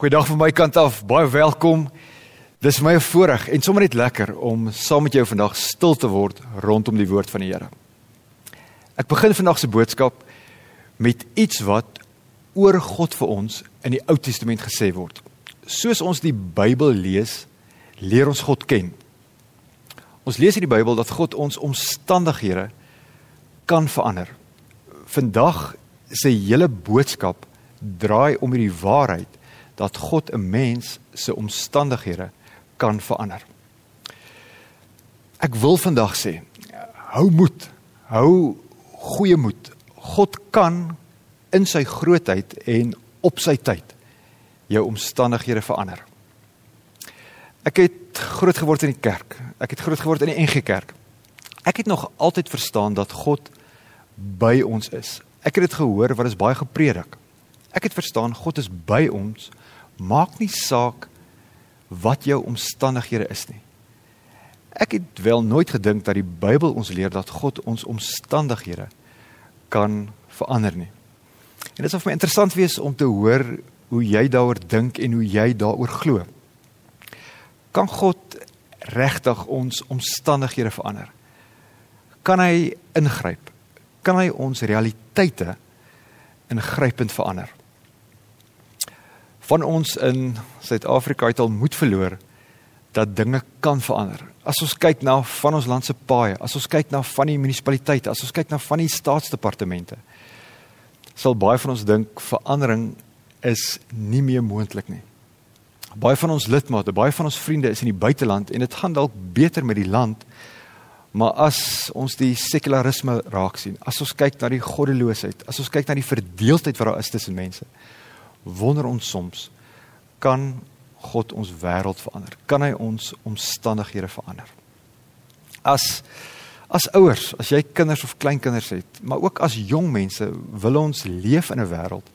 Goeiedag van my kant af. Baie welkom. Dis my voorreg en sommer net lekker om saam met jou vandag stil te word rondom die woord van die Here. Ek begin vandag se boodskap met iets wat oor God vir ons in die Ou Testament gesê word. Soos ons die Bybel lees, leer ons God ken. Ons lees in die Bybel dat God ons omstandighede kan verander. Vandag se hele boodskap draai om hierdie waarheid dat God 'n mens se omstandighede kan verander. Ek wil vandag sê, hou moed, hou goeie moed. God kan in sy grootheid en op sy tyd jou omstandighede verander. Ek het groot geword in die kerk. Ek het groot geword in die NG Kerk. Ek het nog altyd verstaan dat God by ons is. Ek het dit gehoor wat is baie gepredik. Ek het verstaan God is by ons. Maak nie saak wat jou omstandighede is nie. Ek het wel nooit gedink dat die Bybel ons leer dat God ons omstandighede kan verander nie. En dit sal vir my interessant wees om te hoor hoe jy daaroor dink en hoe jy daaroor glo. Kan God regtig ons omstandighede verander? Kan hy ingryp? Kan hy ons realiteite ingrypend verander? Van ons in Suid-Afrika het al moed verloor dat dinge kan verander. As ons kyk na van ons land se paaie, as ons kyk na van die munisipaliteite, as ons kyk na van die staatsdepartemente, sal baie van ons dink verandering is nie meer moontlik nie. Baie van ons lidmate, baie van ons vriende is in die buiteland en dit gaan dalk beter met die land, maar as ons die sekularisme raak sien, as ons kyk na die goddeloosheid, as ons kyk na die verdeeldheid wat daar is tussen mense, wonder ons soms kan God ons wêreld verander? Kan hy ons omstandighede verander? As as ouers, as jy kinders of kleinkinders het, maar ook as jong mense, wil ons leef in 'n wêreld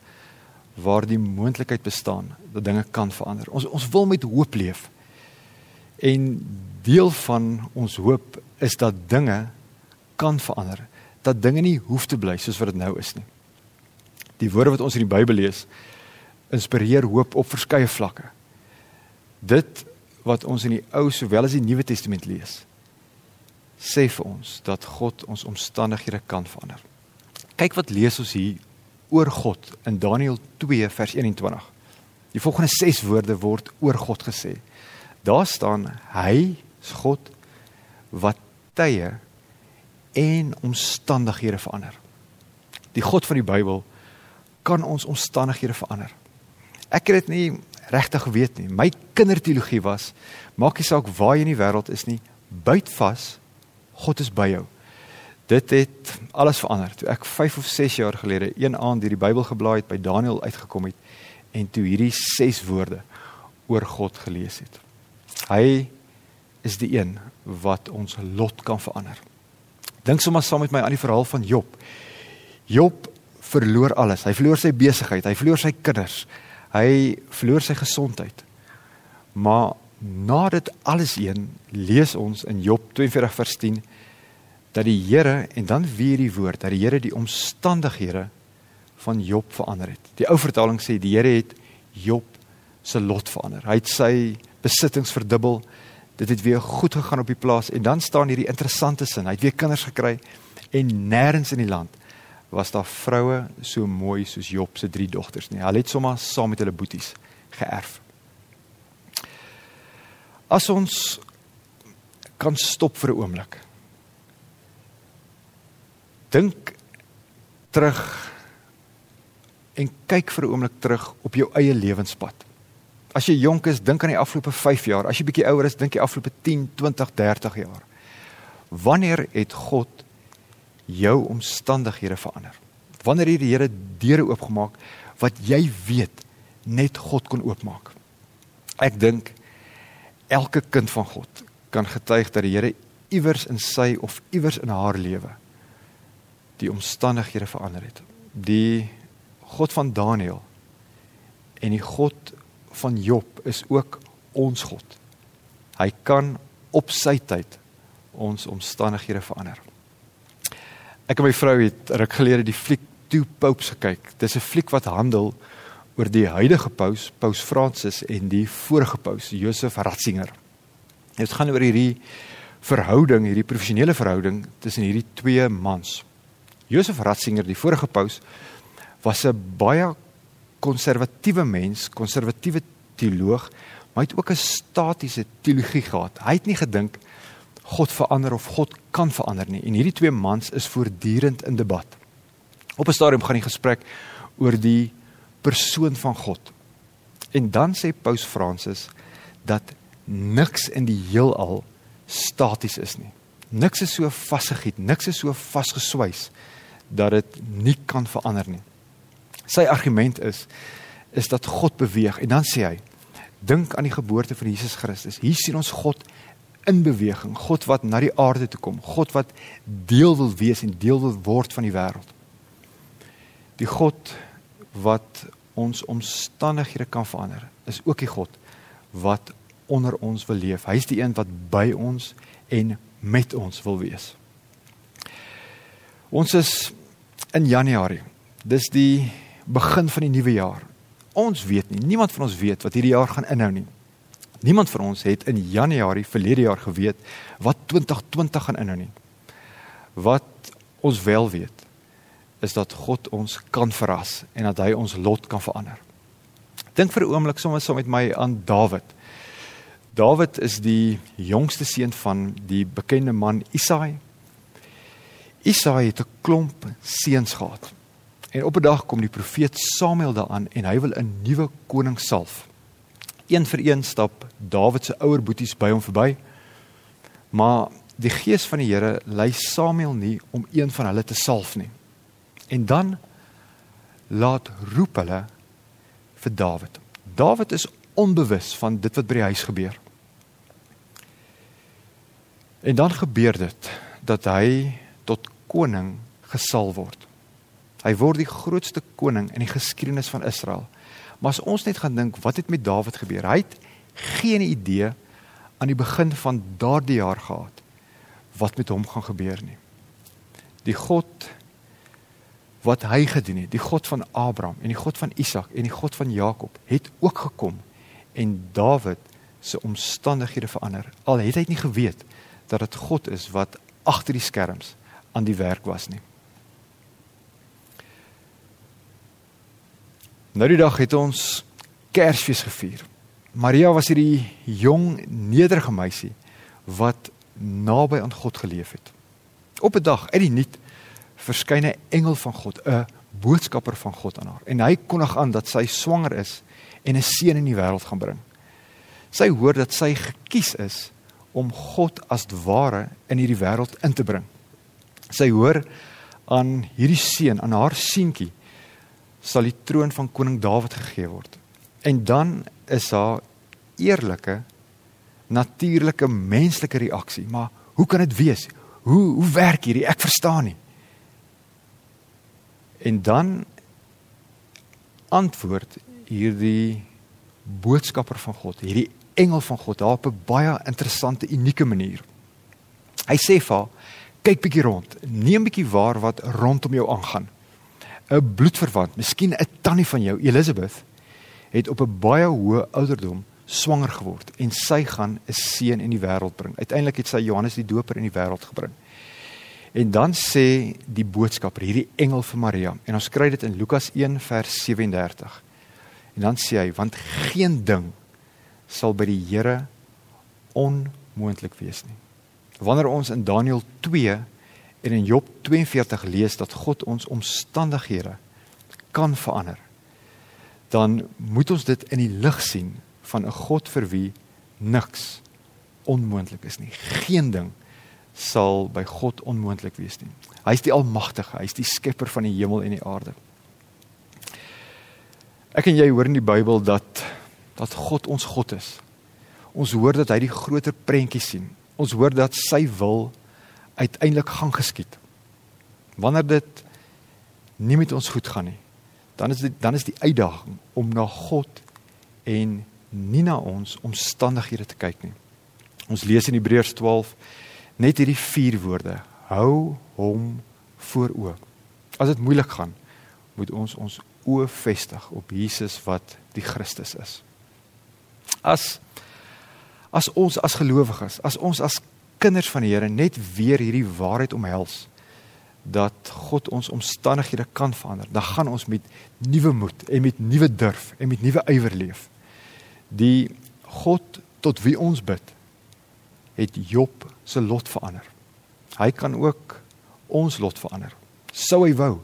waar die moontlikheid bestaan dat dinge kan verander. Ons ons wil met hoop leef. En deel van ons hoop is dat dinge kan verander, dat dinge nie hoef te bly soos wat dit nou is nie. Die woorde wat ons in die Bybel lees, inspireer hoop op verskeie vlakke. Dit wat ons in die Ou sowel as die Nuwe Testament lees, sê vir ons dat God ons omstandighede kan verander. Kyk wat lees ons hier oor God in Daniël 2 vers 21. Die volgende 6 woorde word oor God gesê. Daar staan hy is God wat tye en omstandighede verander. Die God van die Bybel kan ons omstandighede verander. Ek het dit nie regtig geweet nie. My kinderteologie was maak nie saak waar jy in die wêreld is nie, byt vas, God is by jou. Dit het alles verander. Toe ek 5 of 6 jaar gelede een aand hierdie Bybel geblaai het by Daniël uitgekom het en toe hierdie 6 woorde oor God gelees het. Hy is die een wat ons lot kan verander. Dink sommer saam met my aan die verhaal van Job. Job verloor alles. Hy verloor sy besigheid, hy verloor sy kinders, Hy verloor sy gesondheid. Maar na dit alles een lees ons in Job 42 vers 10 dat die Here en dan weer die woord dat die Here die omstandighede van Job verander het. Die ou vertaling sê die Here het Job se lot verander. Hy het sy besittings verdubbel. Dit het weer goed gegaan op die plaas en dan staan hierdie interessante sin. Hy het weer kinders gekry en nêrens in die land was daar vroue so mooi soos Job se drie dogters nie. Hulle het sommer saam met hulle boeties geërf. As ons kan stop vir 'n oomblik. Dink terug en kyk vir 'n oomblik terug op jou eie lewenspad. As jy jonk is, dink aan die afgelope 5 jaar. As jy bietjie ouer is, dink jy afgelope 10, 20, 30 jaar. Wanneer het God jou omstandighede verander. Wanneer hier die Here deure oopgemaak wat jy weet net God kon oopmaak. Ek dink elke kind van God kan getuig dat die Here iewers in sy of iewers in haar lewe die omstandighede verander het. Die God van Daniël en die God van Job is ook ons God. Hy kan op sy tyd ons omstandighede verander. Ek en my vrou het ruk gelede die fliek Two Popes gekyk. Dis 'n fliek wat handel oor die huidige paus, Paus Fransis en die vorige paus, Josef Ratzinger. Dit gaan oor hierdie verhouding, hierdie professionele verhouding tussen hierdie twee mans. Josef Ratzinger, die vorige paus, was 'n baie konservatiewe mens, konservatiewe teoloog, maar hy het ook 'n statiese teologie gehad. Hy het nie gedink God verander of God kan verander nie. En hierdie twee mans is voortdurend in debat. Op 'n stadium gaan die gesprek oor die persoon van God. En dan sê Paus Fransis dat niks in die heelal staties is nie. Niks is so vasgegiet, niks is so vasgeswys dat dit nie kan verander nie. Sy argument is is dat God beweeg en dan sê hy dink aan die geboorte van Jesus Christus. Hier sien ons God in beweging, God wat na die aarde toe kom, God wat deel wil wees en deel wil word van die wêreld. Die God wat ons omstandighede kan verander, is ook die God wat onder ons wil leef. Hy's die een wat by ons en met ons wil wees. Ons is in Januarie. Dis die begin van die nuwe jaar. Ons weet nie, niemand van ons weet wat hierdie jaar gaan inhou nie. Niemand van ons het in Januarie verlede jaar geweet wat 2020 gaan inhou nie. Wat ons wel weet is dat God ons kan verras en dat hy ons lot kan verander. Dink vir 'n oomblik sommer saam met my aan Dawid. Dawid is die jongste seun van die bekende man Isaai. Isaai het 'n klomp seuns gehad. En op 'n dag kom die profeet Samuel daaraan en hy wil 'n nuwe koning salf. Een vir een stap Dawid se ouer boeties by hom verby. Maar die gees van die Here lei Samuel nie om een van hulle te salf nie. En dan laat roep hulle vir Dawid. Dawid is onbewus van dit wat by die huis gebeur. En dan gebeur dit dat hy tot koning gesal word. Hy word die grootste koning in die geskiedenis van Israel. Maar as ons net gaan dink wat het met Dawid gebeur? Hy het geen idee aan die begin van daardie jaar gehad wat met hom gaan gebeur nie. Die God wat hy gedoen het, die God van Abraham en die God van Isak en die God van Jakob het ook gekom en Dawid se omstandighede verander. Al het hy nie geweet dat dit God is wat agter die skerms aan die werk was nie. Nou die dag het ons Kersfees gevier. Maria was hierdie jong nederige meisie wat naby aan God geleef het. Op 'n dag uit die niet verskyn 'n engel van God, 'n boodskapper van God aan haar en hy kondig aan dat sy swanger is en 'n seun in die wêreld gaan bring. Sy hoor dat sy gekies is om God as ware in hierdie wêreld in te bring. Sy hoor aan hierdie seun, aan haar seentjie sal die troon van koning Dawid gegee word. En dan is haar eerlike natuurlike menslike reaksie, maar hoe kan dit wees? Hoe hoe werk hierdie? Ek verstaan nie. En dan antwoord hierdie boodskapper van God, hierdie engel van God op 'n baie interessante, unieke manier. Hy sê vir haar: "Kyk bietjie rond. Neem bietjie waar wat rondom jou aangaan. 'n Bloedverwant, miskien 'n tannie van jou, Elisabeth, het op 'n baie hoë ouderdom swanger geword en sy gaan 'n seun in die wêreld bring. Uiteindelik het sy Johannes die Doper in die wêreld gebring." En dan sê die boodskapper, hierdie engel vir Maria, en ons kry dit in Lukas 1 vers 37. En dan sê hy, want geen ding sal by die Here onmoontlik wees nie. Wanneer ons in Daniël 2 en in Job 42 lees dat God ons omstandighede kan verander, dan moet ons dit in die lig sien van 'n God vir wie niks onmoontlik is nie. Geen ding sal by God onmoontlik wees nie. Hy is die almagtige, hy is die skepper van die hemel en die aarde. Ek en jy hoor in die Bybel dat dat God ons God is. Ons hoor dat hy die groter prentjie sien. Ons hoor dat sy wil uiteindelik gaan geskied. Wanneer dit nie met ons goed gaan nie, dan is dit dan is die uitdaging om na God en nie na ons omstandighede te kyk nie. Ons lees in Hebreërs 12 net hierdie vier woorde: Hou hom voor oë. As dit moeilik gaan, moet ons ons oë vestig op Jesus wat die Christus is. As as ons as gelowiges, as ons as kinders van die Here net weer hierdie waarheid omhels dat God ons omstandighede kan verander, dan gaan ons met nuwe moed en met nuwe durf en met nuwe ywer leef. Die God tot wie ons bid, het Job se lot verander. Hy kan ook ons lot verander. Sou hy wou,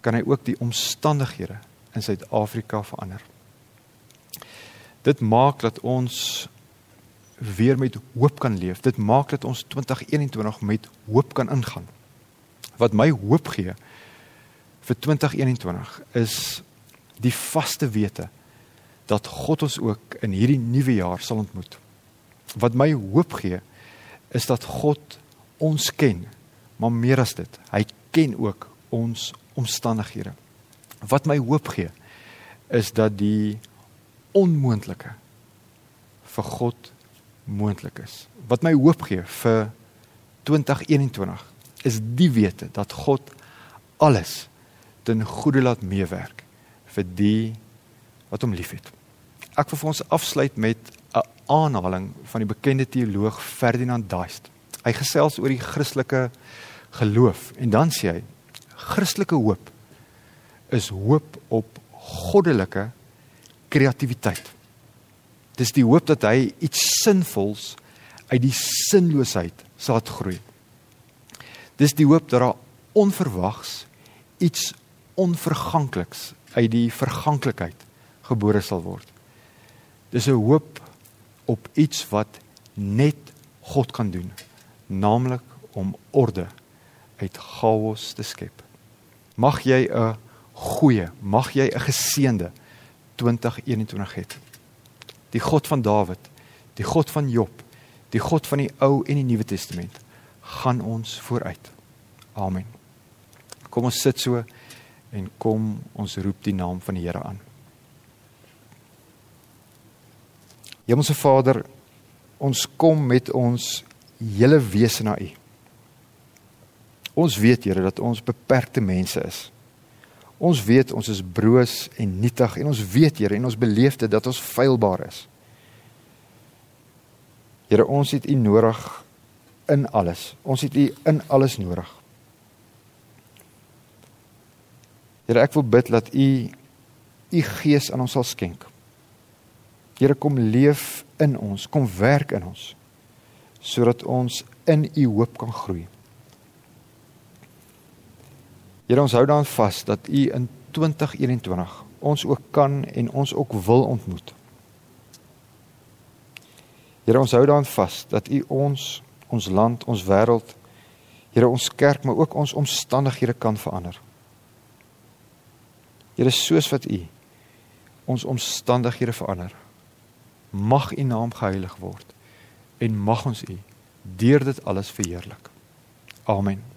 kan hy ook die omstandighede in Suid-Afrika verander. Dit maak dat ons weer met hoop kan leef. Dit maak dat ons 2021 met hoop kan ingaan. Wat my hoop gee vir 2021 is die vaste wete dat God ons ook in hierdie nuwe jaar sal ontmoet. Wat my hoop gee is dat God ons ken, maar meer as dit, hy ken ook ons omstandighede. Wat my hoop gee is dat die onmoontlike vir God moontlik is. Wat my hoop gee vir 2021 is die wete dat God alles ten goeie laat meewerk vir die wat hom liefhet. Ek wil vir ons afsluit met 'n aanhaling van die bekende teoloog Ferdinand Daist. Hy gesels oor die Christelike geloof en dan sê hy Christelike hoop is hoop op goddelike kreatiwiteit. Dis die hoop dat hy iets sinvols uit die sinloosheid sal laat groei. Dis die hoop dat daar onverwags iets onvergankliks uit die verganklikheid gebore sal word. Dis 'n hoop op iets wat net God kan doen, naamlik om orde uit chaos te skep. Mag jy 'n goeie, mag jy 'n geseënde 2021 hê die God van Dawid, die God van Job, die God van die Ou en die Nuwe Testament gaan ons vooruit. Amen. Kom ons sit so en kom ons roep die naam van die Here aan. Hemelse Vader, ons kom met ons hele wese na U. Ons weet Here dat ons beperkte mense is. Ons weet ons is broos en nietig en ons weet Here en ons beleef dit dat ons feilbaar is. Here, ons het U nodig in alles. Ons het U in alles nodig. Here, ek wil bid dat U U Gees aan ons sal skenk. Here, kom leef in ons, kom werk in ons sodat ons in U hoop kan groei. Here ons hou daaraan vas dat U in 2021 ons ook kan en ons ook wil ontmoet. Here ons hou daaraan vas dat U ons ons land, ons wêreld, Here ons kerk, maar ook ons omstandighede kan verander. Here soos wat U ons omstandighede verander, mag U naam geheilig word en mag ons U deur dit alles verheerlik. Amen.